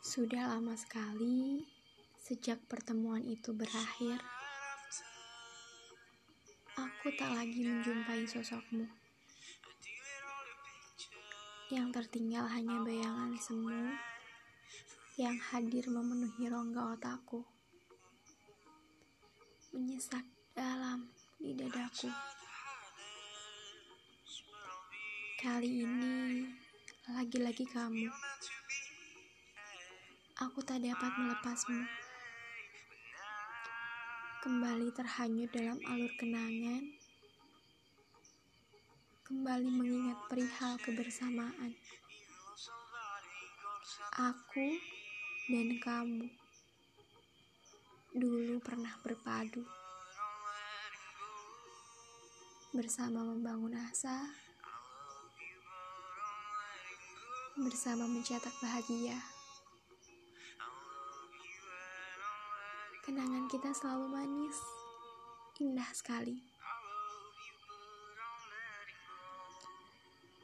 Sudah lama sekali sejak pertemuan itu berakhir. Aku tak lagi menjumpai sosokmu. Yang tertinggal hanya bayangan semu yang hadir memenuhi rongga otakku. Menyesak dalam di dadaku. Kali ini lagi-lagi kamu. Aku tak dapat melepasmu. Kembali terhanyut dalam alur kenangan. Kembali mengingat perihal kebersamaan. Aku dan kamu dulu pernah berpadu bersama membangun asa, bersama mencetak bahagia. Kenangan kita selalu manis, indah sekali.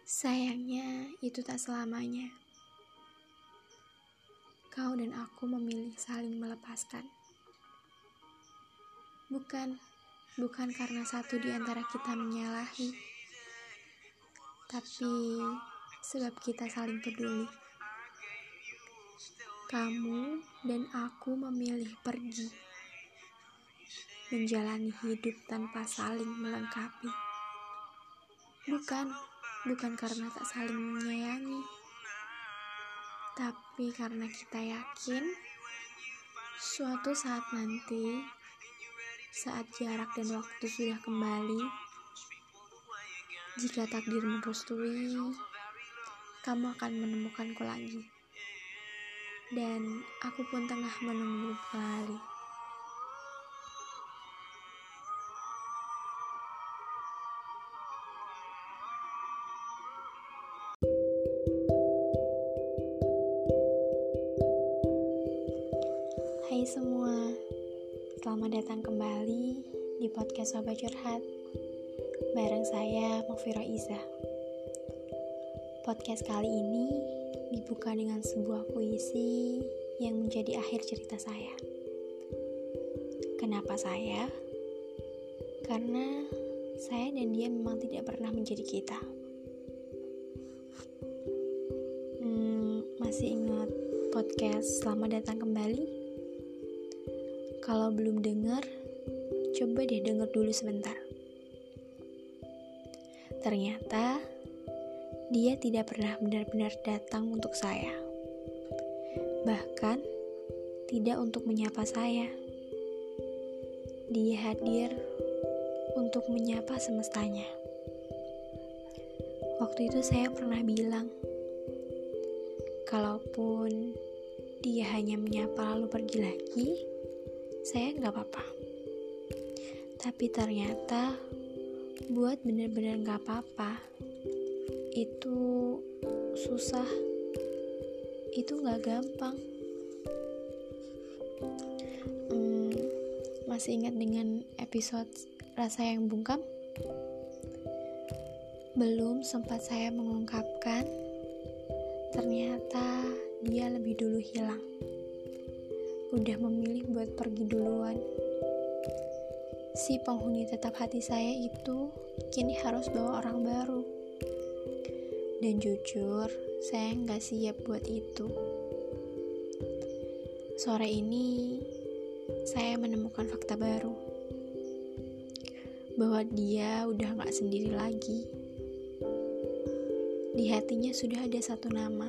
Sayangnya, itu tak selamanya. Kau dan aku memilih saling melepaskan. Bukan, bukan karena satu di antara kita menyalahi, tapi sebab kita saling peduli. Kamu dan aku memilih pergi, menjalani hidup tanpa saling melengkapi. Bukan, bukan karena tak saling menyayangi, tapi karena kita yakin suatu saat nanti, saat jarak dan waktu sudah kembali, jika takdir merestui, kamu akan menemukanku lagi dan aku pun tengah menunggu kembali. Hai semua, selamat datang kembali di podcast Sobat Curhat bareng saya Mufiro Iza. Podcast kali ini dibuka dengan sebuah puisi yang menjadi akhir cerita saya. Kenapa saya? Karena saya dan dia memang tidak pernah menjadi kita. Hmm, masih ingat podcast Selamat Datang Kembali? Kalau belum dengar, coba deh denger dulu sebentar. Ternyata dia tidak pernah benar-benar datang untuk saya. Bahkan tidak untuk menyapa saya. Dia hadir untuk menyapa semestanya. Waktu itu saya pernah bilang, kalaupun dia hanya menyapa lalu pergi lagi, saya nggak apa-apa. Tapi ternyata buat bener-bener nggak apa-apa itu susah itu nggak gampang. Hmm, masih ingat dengan episode rasa yang bungkam? Belum sempat saya mengungkapkan ternyata dia lebih dulu hilang. Udah memilih buat pergi duluan. Si penghuni tetap hati saya itu kini harus bawa orang baru dan jujur, saya nggak siap buat itu. Sore ini, saya menemukan fakta baru. Bahwa dia udah nggak sendiri lagi. Di hatinya sudah ada satu nama.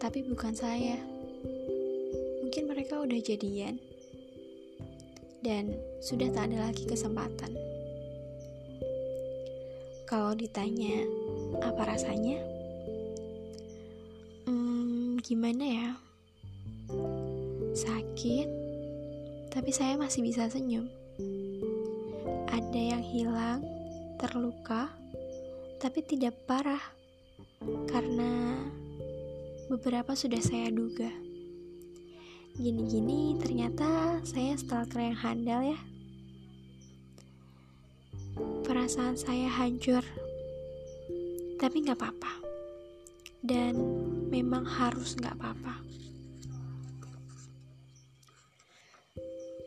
Tapi bukan saya. Mungkin mereka udah jadian. Dan sudah tak ada lagi kesempatan. Kalau ditanya, apa rasanya? Hmm, gimana ya? Sakit, tapi saya masih bisa senyum. Ada yang hilang, terluka, tapi tidak parah karena beberapa sudah saya duga. Gini-gini, ternyata saya stalker yang handal ya. Perasaan saya hancur tapi nggak apa-apa. Dan memang harus gak apa-apa.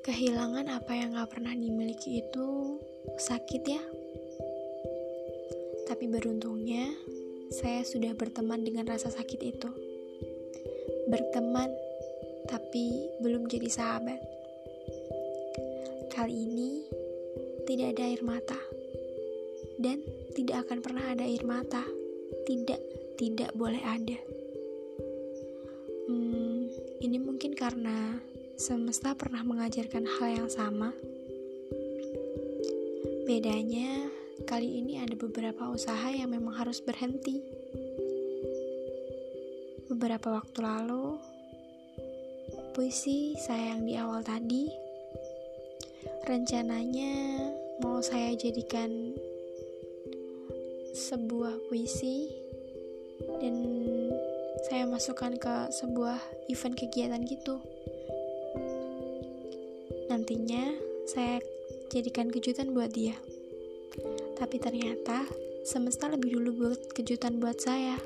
Kehilangan apa yang gak pernah dimiliki itu sakit ya. Tapi beruntungnya, saya sudah berteman dengan rasa sakit itu. Berteman, tapi belum jadi sahabat. Kali ini, tidak ada air mata. Dan tidak akan pernah ada air mata. Tidak, tidak boleh ada. Hmm, ini mungkin karena semesta pernah mengajarkan hal yang sama. Bedanya, kali ini ada beberapa usaha yang memang harus berhenti. Beberapa waktu lalu, puisi saya yang di awal tadi, rencananya mau saya jadikan sebuah puisi dan saya masukkan ke sebuah event kegiatan gitu. Nantinya saya jadikan kejutan buat dia. Tapi ternyata semesta lebih dulu buat kejutan buat saya.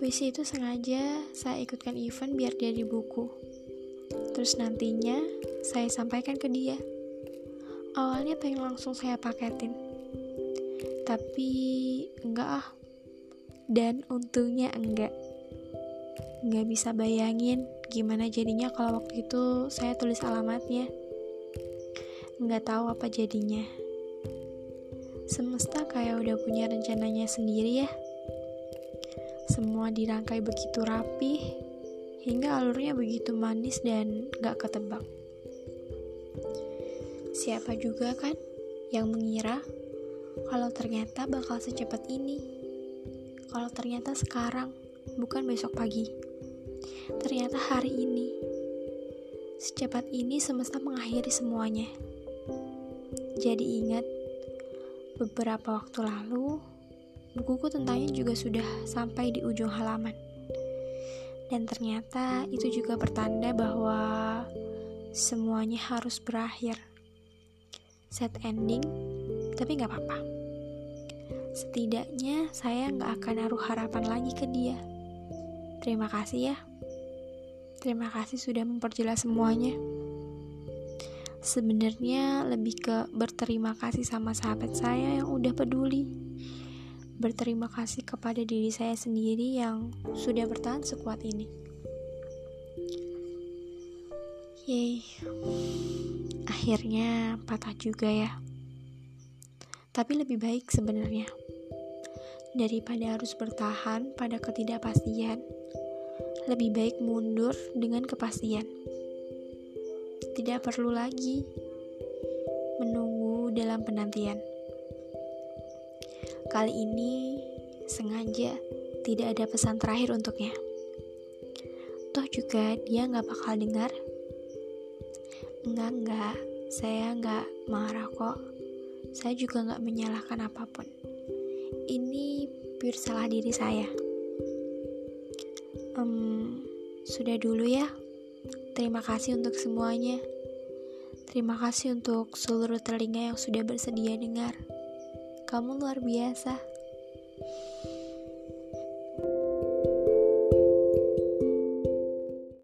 Puisi itu sengaja saya ikutkan event biar dia di buku. Terus nantinya saya sampaikan ke dia. Awalnya pengen langsung saya paketin. Tapi enggak ah. Dan untungnya enggak. Enggak bisa bayangin gimana jadinya kalau waktu itu saya tulis alamatnya nggak tahu apa jadinya. Semesta kayak udah punya rencananya sendiri ya. Semua dirangkai begitu rapi, hingga alurnya begitu manis dan gak ketebak. Siapa juga kan yang mengira kalau ternyata bakal secepat ini. Kalau ternyata sekarang, bukan besok pagi. Ternyata hari ini. Secepat ini semesta mengakhiri semuanya. Jadi ingat, beberapa waktu lalu, bukuku tentangnya juga sudah sampai di ujung halaman. Dan ternyata itu juga pertanda bahwa semuanya harus berakhir. Set ending, tapi gak apa-apa. Setidaknya saya gak akan naruh harapan lagi ke dia. Terima kasih ya. Terima kasih sudah memperjelas semuanya sebenarnya lebih ke berterima kasih sama sahabat saya yang udah peduli. Berterima kasih kepada diri saya sendiri yang sudah bertahan sekuat ini. Yeay, akhirnya patah juga ya. Tapi lebih baik sebenarnya. Daripada harus bertahan pada ketidakpastian, lebih baik mundur dengan kepastian tidak perlu lagi menunggu dalam penantian. Kali ini sengaja tidak ada pesan terakhir untuknya. Toh juga dia nggak bakal dengar. Enggak, enggak, saya nggak marah kok. Saya juga nggak menyalahkan apa pun. Ini pure salah diri saya. Um, sudah dulu ya. Terima kasih untuk semuanya. Terima kasih untuk seluruh telinga yang sudah bersedia dengar. Kamu luar biasa.